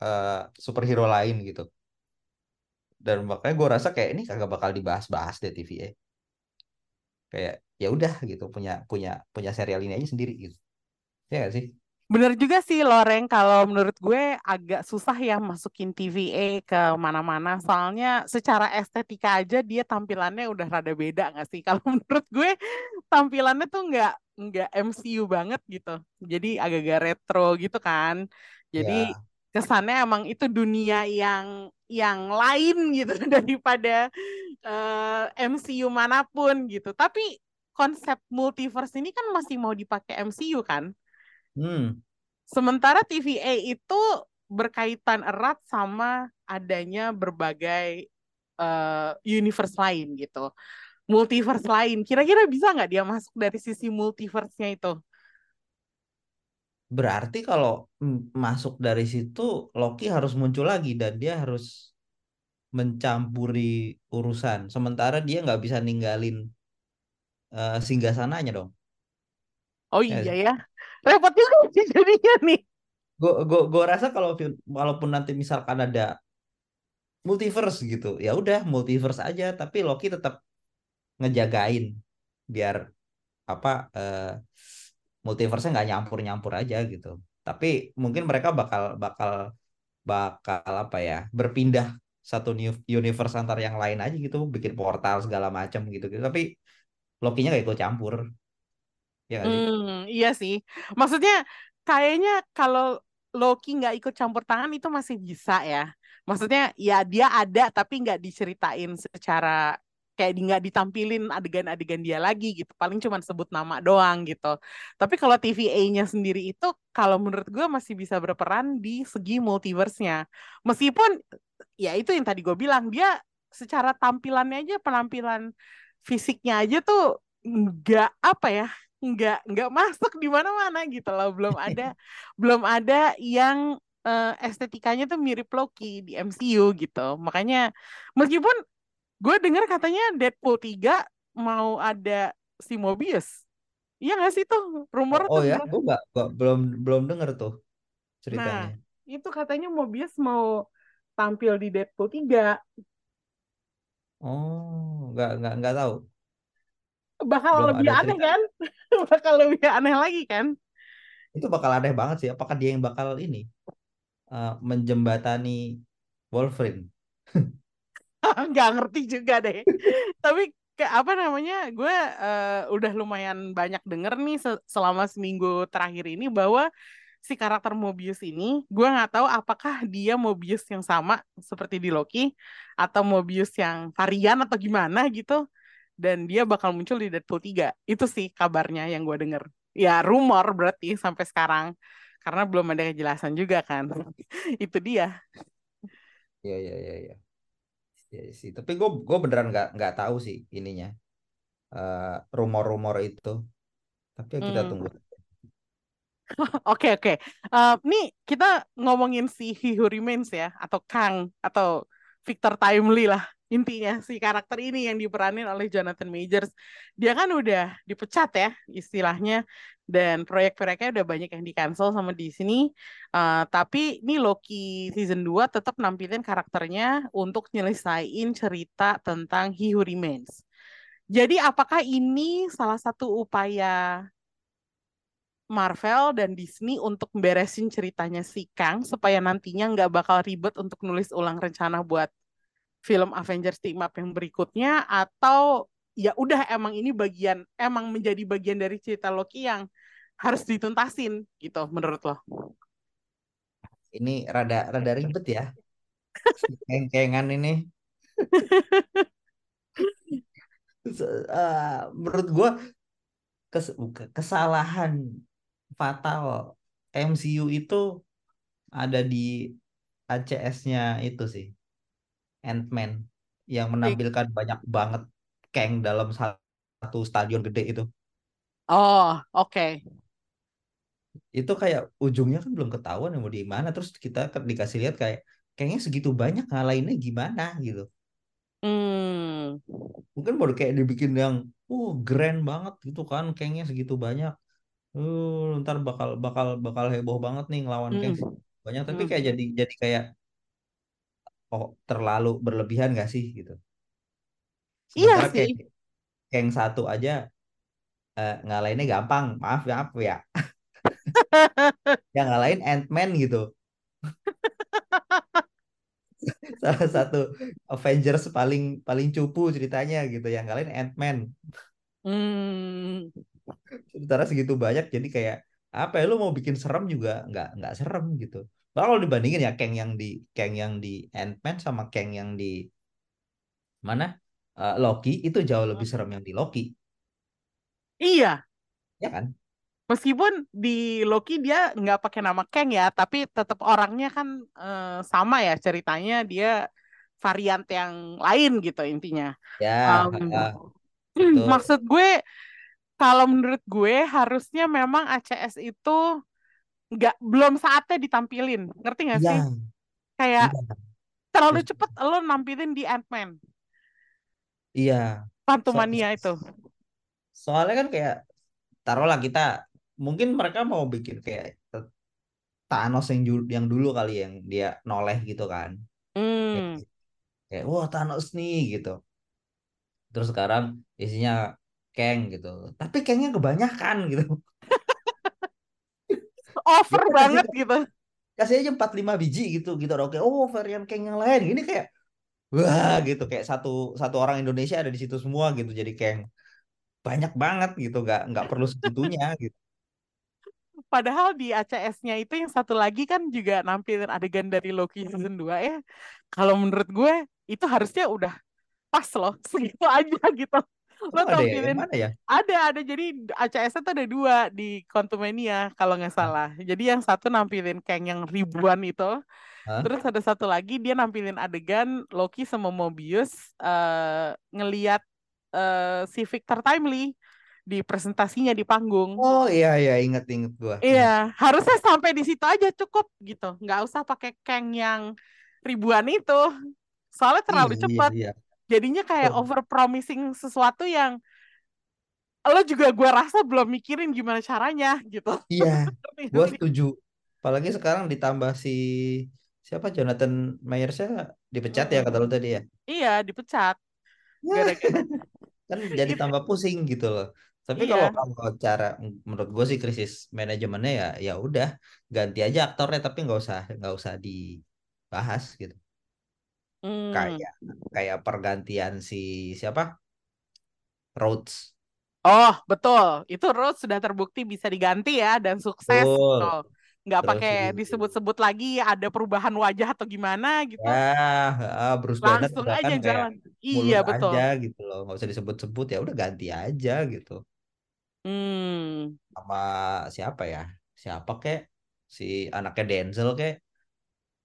eh, superhero lain gitu? Dan makanya gue rasa kayak ini kagak bakal dibahas-bahas deh TVA kayak ya udah gitu punya punya punya serial ini aja sendiri gitu ya gak sih Bener juga sih Loreng, kalau menurut gue agak susah ya masukin TVA ke mana-mana. Soalnya secara estetika aja dia tampilannya udah rada beda nggak sih? *laughs* Kalau menurut gue tampilannya tuh nggak nggak MCU banget gitu. Jadi agak-agak retro gitu kan. Jadi ya kesannya emang itu dunia yang yang lain gitu *laughs* daripada eh, MCU mana pun gitu. Tapi konsep multiverse ini kan masih mau dipakai MCU kan? Hmm Sementara TVA itu berkaitan erat sama adanya berbagai eh, universe lain gitu. Multiverse lain. Kira-kira bisa nggak dia masuk dari sisi multiverse-nya itu? Berarti kalau masuk dari situ Loki harus muncul lagi dan dia harus mencampuri urusan. Sementara dia nggak bisa ninggalin eh, singgasananya dong. Oh Ya, iya ya. Repot juga sih jadinya nih. gue gue gue rasa kalau walaupun nanti misalkan ada multiverse gitu, ya udah multiverse aja. Tapi Loki tetap ngejagain biar apa eh, multiverse nggak nyampur-nyampur aja gitu. Tapi mungkin mereka bakal bakal bakal apa ya berpindah satu new universe antar yang lain aja gitu bikin portal segala macam gitu gitu tapi Loki-nya gak ikut campur ya Hmm, iya sih. Maksudnya kayaknya kalau Loki nggak ikut campur tangan itu masih bisa ya. Maksudnya ya dia ada tapi nggak diceritain secara kayak nggak ditampilin adegan-adegan dia lagi gitu. Paling cuma sebut nama doang gitu. Tapi kalau TVA-nya sendiri itu kalau menurut gue masih bisa berperan di segi multiverse-nya. Meskipun ya itu yang tadi gue bilang dia secara tampilannya aja penampilan fisiknya aja tuh nggak apa ya nggak nggak masuk di mana-mana gitu loh. Belum ada *laughs* belum ada yang eh, estetikanya tuh mirip Loki di MCU gitu. Makanya meskipun gue dengar katanya Deadpool 3 mau ada si Mobius. Iya nggak sih tuh? Rumor oh, oh tuh ya? bener. gue nggak nggak- belum belum denger tuh nah ceritanya itu katanya Mobius mau tampil di Deadpool 3 oh nggak nggak nggak tahu bakal belum lebih aneh cerita. kan? *laughs* Bakal lebih aneh lagi kan? Itu bakal aneh banget sih. Apakah dia yang bakal ini eh, menjembatani Wolverine? *laughs* Nggak ngerti juga deh. Tapi ke apa namanya gue eh, udah lumayan banyak denger nih se- selama seminggu terakhir ini bahwa si karakter Mobius ini gue nggak tahu apakah dia Mobius yang sama seperti di Loki atau Mobius yang varian atau gimana gitu dan dia bakal muncul di Deadpool 3 itu sih kabarnya yang gue denger. Ya rumor berarti sampai sekarang. Karena belum ada kejelasan juga kan. *laughs* Itu dia. Ya ya ya ya ya sih. Tapi gue gue beneran nggak nggak tahu sih ininya. Eh, rumor-rumor itu. Tapi ya kita Hmm. tunggu. *laughs* Oke oke. Eh, nih kita ngomongin si He Who Remains ya, atau Kang, atau Victor Timely lah intinya si karakter ini yang diperanin oleh Jonathan Majors. Dia kan udah dipecat ya istilahnya dan proyek-proyeknya udah banyak yang di-cancel sama di sini. Uh, tapi ini Loki season 2 tetap nampilin karakternya untuk nyelesain cerita tentang He Who Remains. Jadi apakah ini salah satu upaya Marvel dan Disney untuk beresin ceritanya si Kang supaya nantinya nggak bakal ribet untuk nulis ulang rencana buat film Avengers Team Up yang berikutnya atau ya udah emang ini bagian emang menjadi bagian dari cerita Loki yang harus dituntasin gitu menurut lo? Ini rada rada ribet ya. Keng-kengan ini. *laughs* uh, menurut gue kes kesalahan fatal MCU itu ada di ACS-nya itu sih. Ant-Man yang menampilkan banyak banget Kang dalam satu stadion gede itu. Oh, oke. Okay. Itu kayak ujungnya kan belum ketahuan mau di mana terus kita dikasih lihat kayak kayaknya segitu banyak ngalahinnya gimana gitu. Hmm. Mungkin baru kayak dibikin yang uh grand banget gitu kan kayaknya segitu banyak. Uh, ntar bakal bakal bakal heboh banget nih ngelawan hmm. Kang banyak tapi hmm. kayak jadi jadi kayak oh terlalu berlebihan gak sih gitu? Iya sih. kayak, yang satu aja uh, ngalahinnya gampang. Maaf ya apa *laughs* ya. Yang ngalahin Ant-Man gitu. *laughs* Salah satu Avengers paling paling cupu ceritanya gitu. Yang ngalahin Ant-Man. Hmm. sementara segitu banyak jadi kayak apa ya lu mau bikin serem juga nggak nggak serem gitu Bahkan kalau dibandingin ya Kang yang di Kang yang di Ant-Man sama Kang yang di mana uh, Loki itu jauh lebih serem yang di Loki. Iya. Ya kan? Meskipun di Loki dia nggak pakai nama Kang ya, tapi tetap orangnya kan uh, sama ya ceritanya dia varian yang lain gitu intinya. Ya. Um, uh, *clears throat* maksud gue kalau menurut gue harusnya memang ACS itu nggak belum saatnya ditampilin. Ngerti nggak sih? Ya. kayak ya. terlalu cepet lo nampilin di Ant-Man. Iya. Pantumania so, itu. soalnya kan kayak taruhlah kita mungkin mereka mau bikin kayak Thanos yang yang dulu kali yang dia noleh gitu kan. Kayak, kayak wah Thanos nih gitu. Terus sekarang isinya Kang gitu. Tapi Kangnya kebanyakan gitu *laughs* over ya, banget kasih, gitu. Kasih aja empat lima biji gitu gitu. Oke oh varian keng yang lain. Ini kayak wah gitu. Kayak satu satu orang Indonesia ada di situ semua gitu. Jadi keng banyak banget gitu. Nggak nggak perlu segitunya *laughs* gitu. Padahal di ACS-nya itu yang satu lagi kan juga nampilin adegan dari Loki season 2 ya. Kalau menurut gue itu harusnya udah pas loh, *laughs* segitu aja gitu lo oh, tampilin ada, ya? ada ada. Jadi ACS itu ada dua di Quantumania kalau nggak salah. Jadi yang satu nampilin Kang yang ribuan itu. Hah? terus ada satu lagi dia nampilin adegan Loki sama Mobius uh, ngeliat uh, si Victor Timely di presentasinya di panggung. Oh iya iya. Inget inget gua. Iya. Harusnya sampai di situ aja cukup gitu, nggak usah pakai Kang yang ribuan itu, soalnya terlalu iya, cepat. Iya, iya jadinya kayak oh. over promising sesuatu yang lo juga gue rasa belum mikirin gimana caranya gitu. Iya *laughs* gue setuju. Apalagi sekarang ditambah si siapa Jonathan Mayersnya dipecat ya kata lo tadi ya? Iya dipecat. Gara-gara *laughs* kan jadi tambah pusing gitu loh. Tapi iya. kalau kalau cara menurut gue sih krisis manajemennya ya ya udah ganti aja aktornya tapi nggak usah nggak usah dibahas gitu Hmm. Kayak kayak pergantian si siapa? Rhodes. Oh, betul. Itu Rhodes sudah terbukti bisa diganti ya dan sukses. Oh. Nggak pakai disebut-sebut lagi ada perubahan wajah atau gimana gitu. Ya, Bruce Banner langsung aja kan jalan. Iya, betul. aja gitu loh. Nggak usah disebut-sebut ya udah ganti aja gitu. Hmm. Sama siapa ya? Siapa kek? Si anaknya Denzel kek?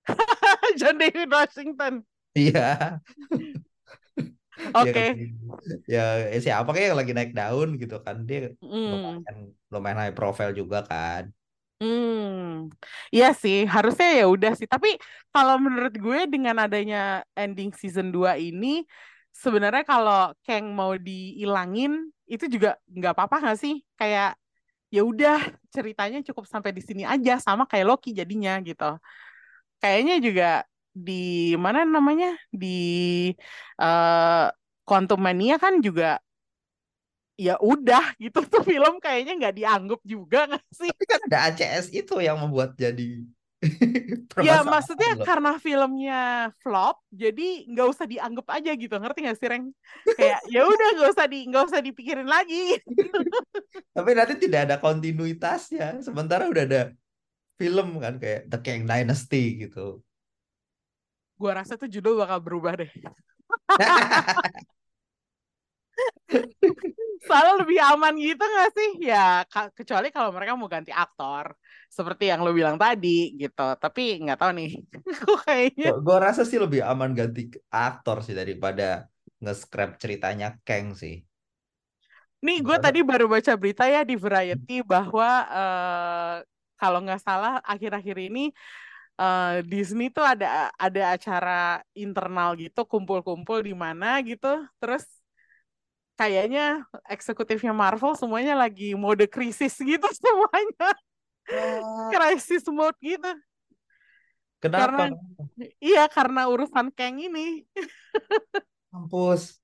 *laughs* John David Washington. Iya. *laughs* Oke. Okay. Ya, ya siapa kayak yang lagi naik daun gitu kan dia mm. lumayan lumayan high profile juga kan. Hmm, iya sih, harusnya ya udah sih. Tapi kalau menurut gue dengan adanya ending season 2 ini, sebenarnya kalau Kang mau dihilangin, itu juga nggak apa-apa nggak sih? Kayak ya udah ceritanya cukup sampai di sini aja, sama kayak Loki jadinya gitu. Kayaknya juga di mana namanya di uh, Quantum Mania kan juga ya udah gitu tuh film kayaknya nggak dianggap juga nggak sih? Tapi kan ada ACS itu yang membuat jadi *laughs* Ya maksudnya loh. karena filmnya flop, jadi nggak usah dianggap aja gitu, ngerti nggak sih Reng? Kayak ya udah nggak usah di nggak usah dipikirin lagi. *laughs* Tapi nanti tidak ada kontinuitasnya. Sementara udah ada film kan kayak The Kang Dynasty gitu. Gua rasa tuh judul bakal berubah deh. *laughs* Soalnya lebih aman gitu gak sih? Ya kecuali kalau mereka mau ganti aktor, seperti yang lo bilang tadi gitu. Tapi nggak tahu nih, *laughs* Kok kayaknya. Gue rasa sih lebih aman ganti aktor sih daripada nge-scrap ceritanya Kang sih. Nih gue tadi baru baca berita ya di Variety bahwa eh, kalau nggak salah akhir-akhir ini eh, Disney tuh ada ada acara internal gitu, kumpul-kumpul di mana gitu. Terus kayaknya eksekutifnya Marvel semuanya lagi mode krisis gitu *laughs* semuanya, krisis mode gitu. Kenapa? Karena iya karena urusan Kang ini. Kampus.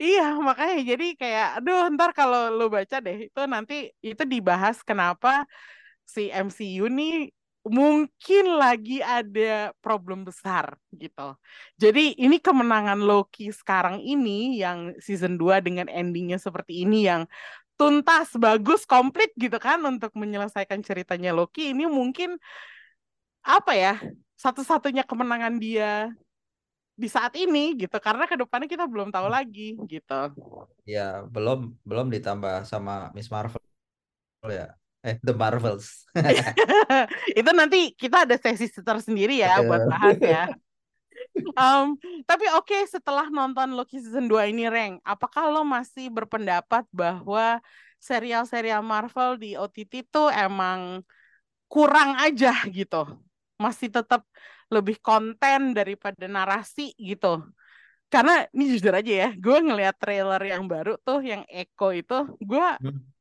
Iya, makanya jadi kayak aduh ntar kalau lu baca deh itu nanti itu dibahas kenapa si MCU nih mungkin lagi ada problem besar gitu. Jadi ini kemenangan Loki sekarang ini yang season 2 dengan endingnya seperti ini yang tuntas, bagus, komplit gitu kan untuk menyelesaikan ceritanya Loki ini mungkin apa ya satu-satunya kemenangan dia di saat ini gitu karena ke depannya kita belum tahu lagi gitu. Ya, belum belum ditambah sama Miss Marvel ya. Eh, The Marvels. *laughs* itu nanti kita ada sesi tersendiri ya buat bahas ya. Um, tapi oke setelah nonton Loki season 2 ini Reng, apakah lo masih berpendapat bahwa serial-serial Marvel di OTT tuh emang kurang aja gitu? Masih tetap lebih konten daripada narasi gitu. Karena ini jujur aja ya, gue ngeliat trailer yang baru tuh yang Echo itu, gue Hmm.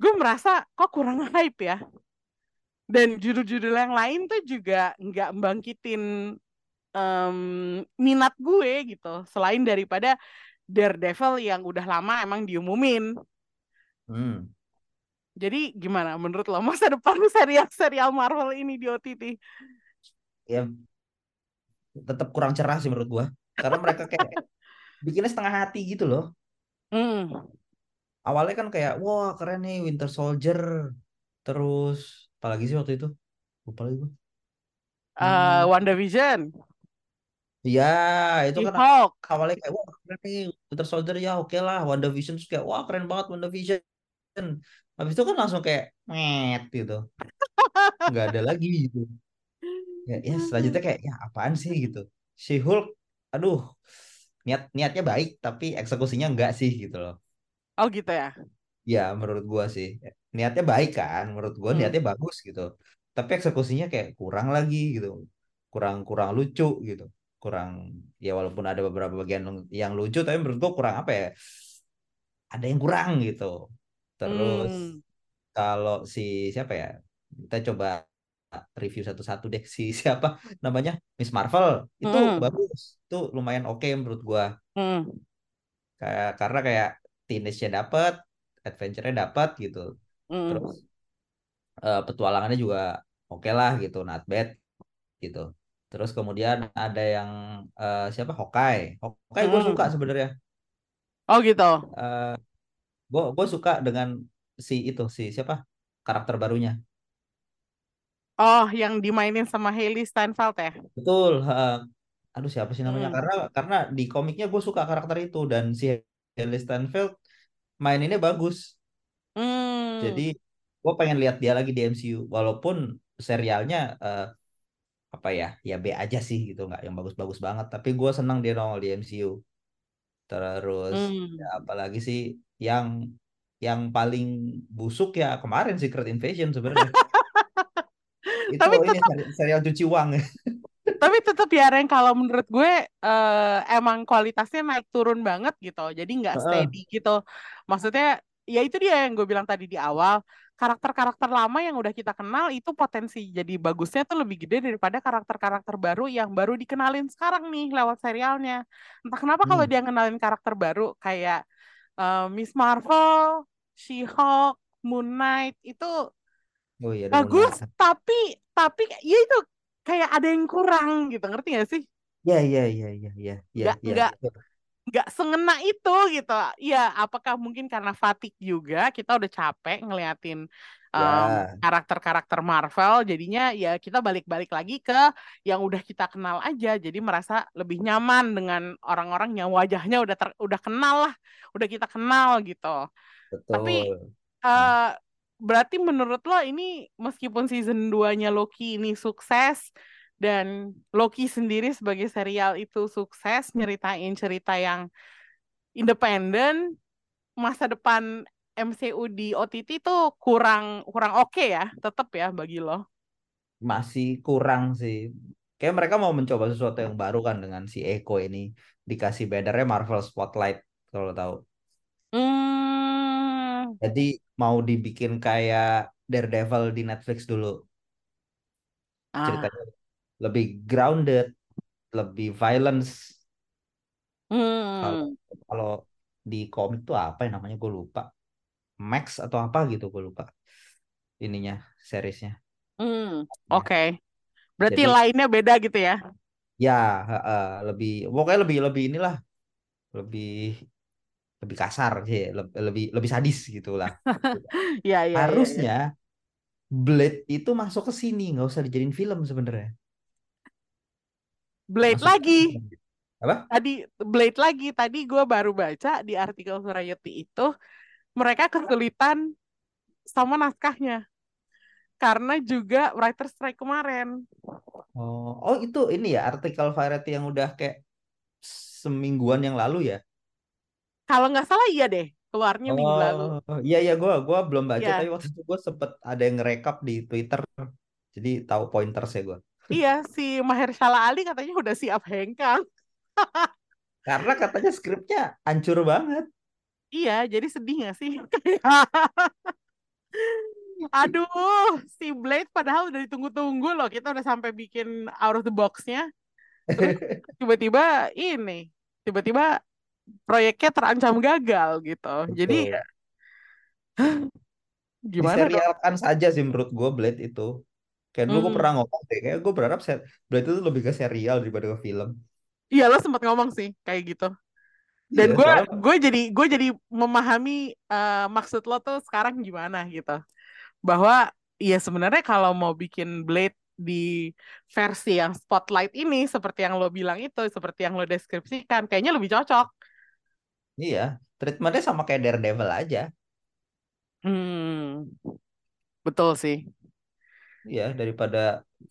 Gue merasa kok kurang *laughs* hype ya. Dan judul-judul yang lain tuh juga nggak membangkitin em, minat gue gitu. Selain daripada Daredevil yang udah lama emang diumumin. Hmm. Jadi gimana menurut lo masa depan *laughs* serial-serial Marvel ini di OTT? Ya tetap kurang cerah sih menurut gua. Karena mereka kayak *laughs* bikinnya setengah hati gitu loh. Hmm. Awalnya kan kayak wah keren nih Winter Soldier. Terus apalagi sih waktu itu? Lupa lagi gua. Eh, Hmm. WandaVision, Iya, itu kan She-Hulk. awalnya kayak wah keren nih Winter Soldier ya oke lah WandaVision terus kayak wah keren banget WandaVision habis itu kan langsung kayak met gitu nggak ada lagi gitu ya, ya selanjutnya kayak ya apaan sih gitu She-Hulk aduh niat niatnya baik tapi eksekusinya enggak sih gitu loh Oh gitu ya. ya menurut gua sih. Niatnya baik kan menurut gua Hmm. niatnya bagus gitu. Tapi eksekusinya kayak kurang lagi gitu. Kurang kurang lucu gitu. Kurang ya walaupun ada beberapa bagian yang lucu tapi menurut gua kurang apa ya? Ada yang kurang gitu. Terus Hmm. kalau si siapa ya? Kita coba review satu-satu deh si *laughs* siapa namanya? Miss Marvel. Itu Hmm. bagus. Itu lumayan oke menurut gua. Hmm. kayak karena kayak teenage-nya dapet adventure-nya dapet gitu Hmm. terus eh, petualangannya juga oke lah gitu not bad gitu terus kemudian ada yang eh, siapa Hawkeye Hawkeye gue Hmm. suka sebenarnya Oh gitu. Eh gue gue suka dengan si itu si siapa karakter barunya Oh yang dimainin sama Hailey Steinfeld ya. betul eh, aduh siapa sih namanya Hmm. karena karena di komiknya gue suka karakter itu dan si Hailey Steinfeld maininnya bagus Hmm. jadi gue pengen lihat dia lagi di MCU walaupun serialnya eh, apa ya ya B aja sih gitu nggak yang bagus-bagus banget tapi gue senang dia nongol di MCU terus Hmm. ya apalagi sih yang yang paling busuk ya kemarin Secret Invasion sebenarnya *laughs* Itu Tapi ini seri- serial cuci uang. *laughs* Tapi tetap ya Ren kalau menurut gue eh, emang kualitasnya naik turun banget gitu. Jadi nggak steady gitu. Maksudnya ya itu dia yang gue bilang tadi di awal. Karakter-karakter lama yang udah kita kenal itu potensi jadi bagusnya tuh lebih gede daripada karakter-karakter baru yang baru dikenalin sekarang nih lewat serialnya. Entah kenapa kalau Hmm. dia ngenalin karakter baru kayak eh, Miss Marvel, She-Hulk, Moon Knight itu Oh iya, bagus tapi tapi ya itu kayak ada yang kurang gitu ngerti gak sih Ya, ya, ya, ya, ya, ya, nggak ya. nggak betul. nggak sengena itu gitu ya apakah mungkin karena fatigue juga kita udah capek ngeliatin Ya, karakter-karakter Marvel jadinya ya kita balik-balik lagi ke yang udah kita kenal aja jadi merasa lebih nyaman dengan orang-orang yang wajahnya udah ter- udah kenal lah udah kita kenal gitu tapi betul. Berarti menurut lo ini meskipun season 2-nya Loki ini sukses dan Loki sendiri sebagai serial itu sukses nyeritain cerita yang independen, masa depan MCU di OTT itu kurang kurang oke ya, tetap ya bagi lo. Masih kurang sih. Kayak mereka mau mencoba sesuatu yang baru kan dengan si Echo ini. Dikasih bannernya Marvel Spotlight, kalau tahu. Hmm, Jadi mau dibikin kayak Daredevil di Netflix dulu. ah, Ceritanya lebih grounded, lebih violence. Kalau hmm, kalau di komik tuh apa ya namanya gue lupa. Max atau apa gitu gue lupa. Ininya seriesnya. hmm, Ya. oke. Berarti Jadi lainnya beda gitu ya? ya heeh, lebih pokoknya lebih lebih inilah lebih lebih kasar sih, lebih lebih, lebih sadis gitu lah. *laughs* Ya, ya, ya, ya. Harusnya Blade itu masuk ke sini, nggak usah dijadiin film sebenarnya. Blade Masuk lagi. apa? Tadi Blade lagi. Tadi gue baru baca di artikel Variety itu mereka kesulitan sama naskahnya karena juga writer strike kemarin. Oh, oh itu ini ya artikel Variety yang udah kayak semingguan yang lalu ya? Kalau nggak salah iya deh, keluarnya minggu lalu. Oh, iya iya gue gua belum baca Iya, tapi waktu itu gue sempet ada yang ngerekap di Twitter, jadi tahu pointers ya gue. iya si Mahershala Ali katanya udah siap hengkang. *laughs* Karena katanya skripnya hancur banget. Iya, jadi sedih nggak sih? *laughs* Aduh, si Blade padahal udah ditunggu-tunggu loh. Kita udah sampai bikin out of the box-nya. Terus *laughs* tiba-tiba ini, tiba-tiba proyeknya terancam gagal gitu. Jadi Betul. ya, *gasps* gimana dong? Diserialkan saja sih menurut gue Blade itu. Kayak dulu gue Hmm. pernah ngomong deh, kayak gue berharap ser- Blade itu lebih ke serial daripada ke film. Iya lo sempat ngomong sih kayak gitu. Dan Iya, gue soalnya gue jadi gue jadi memahami eh, maksud lo tuh sekarang gimana gitu. Bahwa ya sebenarnya kalau mau bikin Blade di versi yang spotlight ini seperti yang lo bilang itu, seperti yang lo deskripsikan, kayaknya lebih cocok. Iya, treatmentnya sama kayak Daredevil aja. Hmm, betul sih. Iya, daripada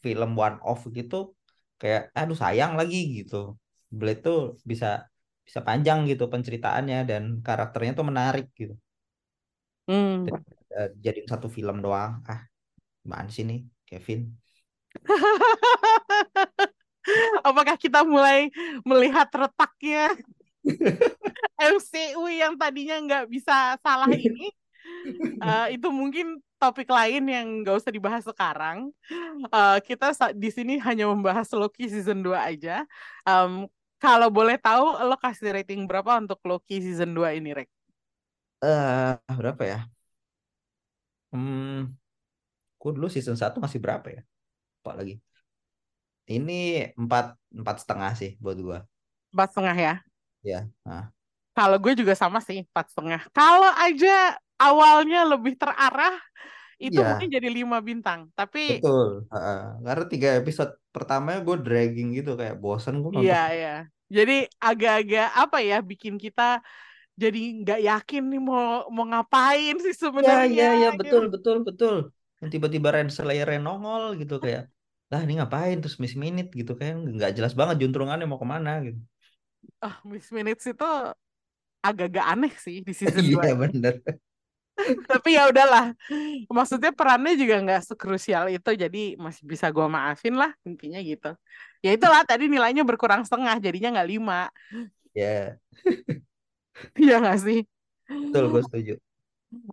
film one off gitu, kayak aduh sayang lagi gitu. Blade tuh bisa bisa panjang gitu penceritaannya dan karakternya tuh menarik gitu. Hmm. Daripada Jadiin satu film doang. Ah, gimana sih nih, Kevin? *laughs* Apakah kita mulai melihat retaknya MCU yang tadinya nggak bisa salah ini? Eh, itu mungkin topik lain yang nggak usah dibahas sekarang. Eh, kita di sini hanya membahas Loki season 2 aja. Em, kalau boleh tahu, lo kasih rating berapa untuk Loki season 2 ini, Rek? Eh, berapa ya? Hmm, gue dulu season 1 masih berapa ya? Apa lagi? Ini empat empat setengah sih buat gua. Empat setengah ya? Ya, nah, Kalau gue juga sama sih, empat setengah. Kalau aja awalnya lebih terarah, itu iya mungkin jadi lima bintang. Tapi betul. Heeh. Karena tiga episode pertamanya gue dragging gitu kayak bosan gue iya, nonton. ya. Jadi agak-agak apa ya, bikin kita jadi nggak yakin nih mau mau ngapain sih Ya, sebenarnya ya, ya, gitu. betul, betul, betul. Yang tiba-tiba Renslayer nongol gitu kayak, lah ini ngapain terus Miss Minute gitu kan nggak jelas banget juntrungannya mau ke mana gitu. Ah, Miss Minutes itu agak-agak aneh sih di season 2 Iya bener. *laughs* Tapi ya udahlah. Maksudnya perannya juga nggak sekrusial itu, jadi masih bisa gua maafin lah intinya gitu. Ya itulah tadi nilainya berkurang setengah, jadinya nggak lima. Ya, *laughs* Iya nggak sih? betul gue setuju.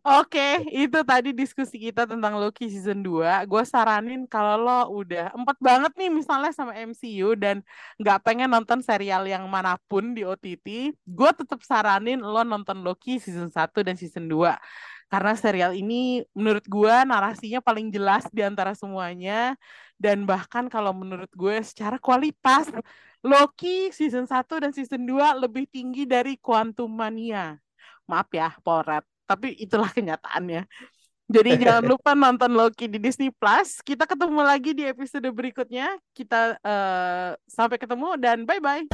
Oke, itu tadi diskusi kita tentang Loki season 2. Gue saranin kalau lo udah empat banget nih misalnya sama MCU dan nggak pengen nonton serial yang mana pun di OTT, gue tetap saranin lo nonton Loki season 1 dan season 2. Karena serial ini menurut gue narasinya paling jelas di antara semuanya dan bahkan kalau menurut gue secara kualitas Loki season 1 dan season 2 lebih tinggi dari Quantum Mania. Maaf ya, Polret. Tapi itulah *laughs* kenyataannya. Jadi jangan *laughs* lupa nonton Loki di Disney Plus. Kita ketemu lagi di episode berikutnya. Kita eh, sampai ketemu dan bye bye.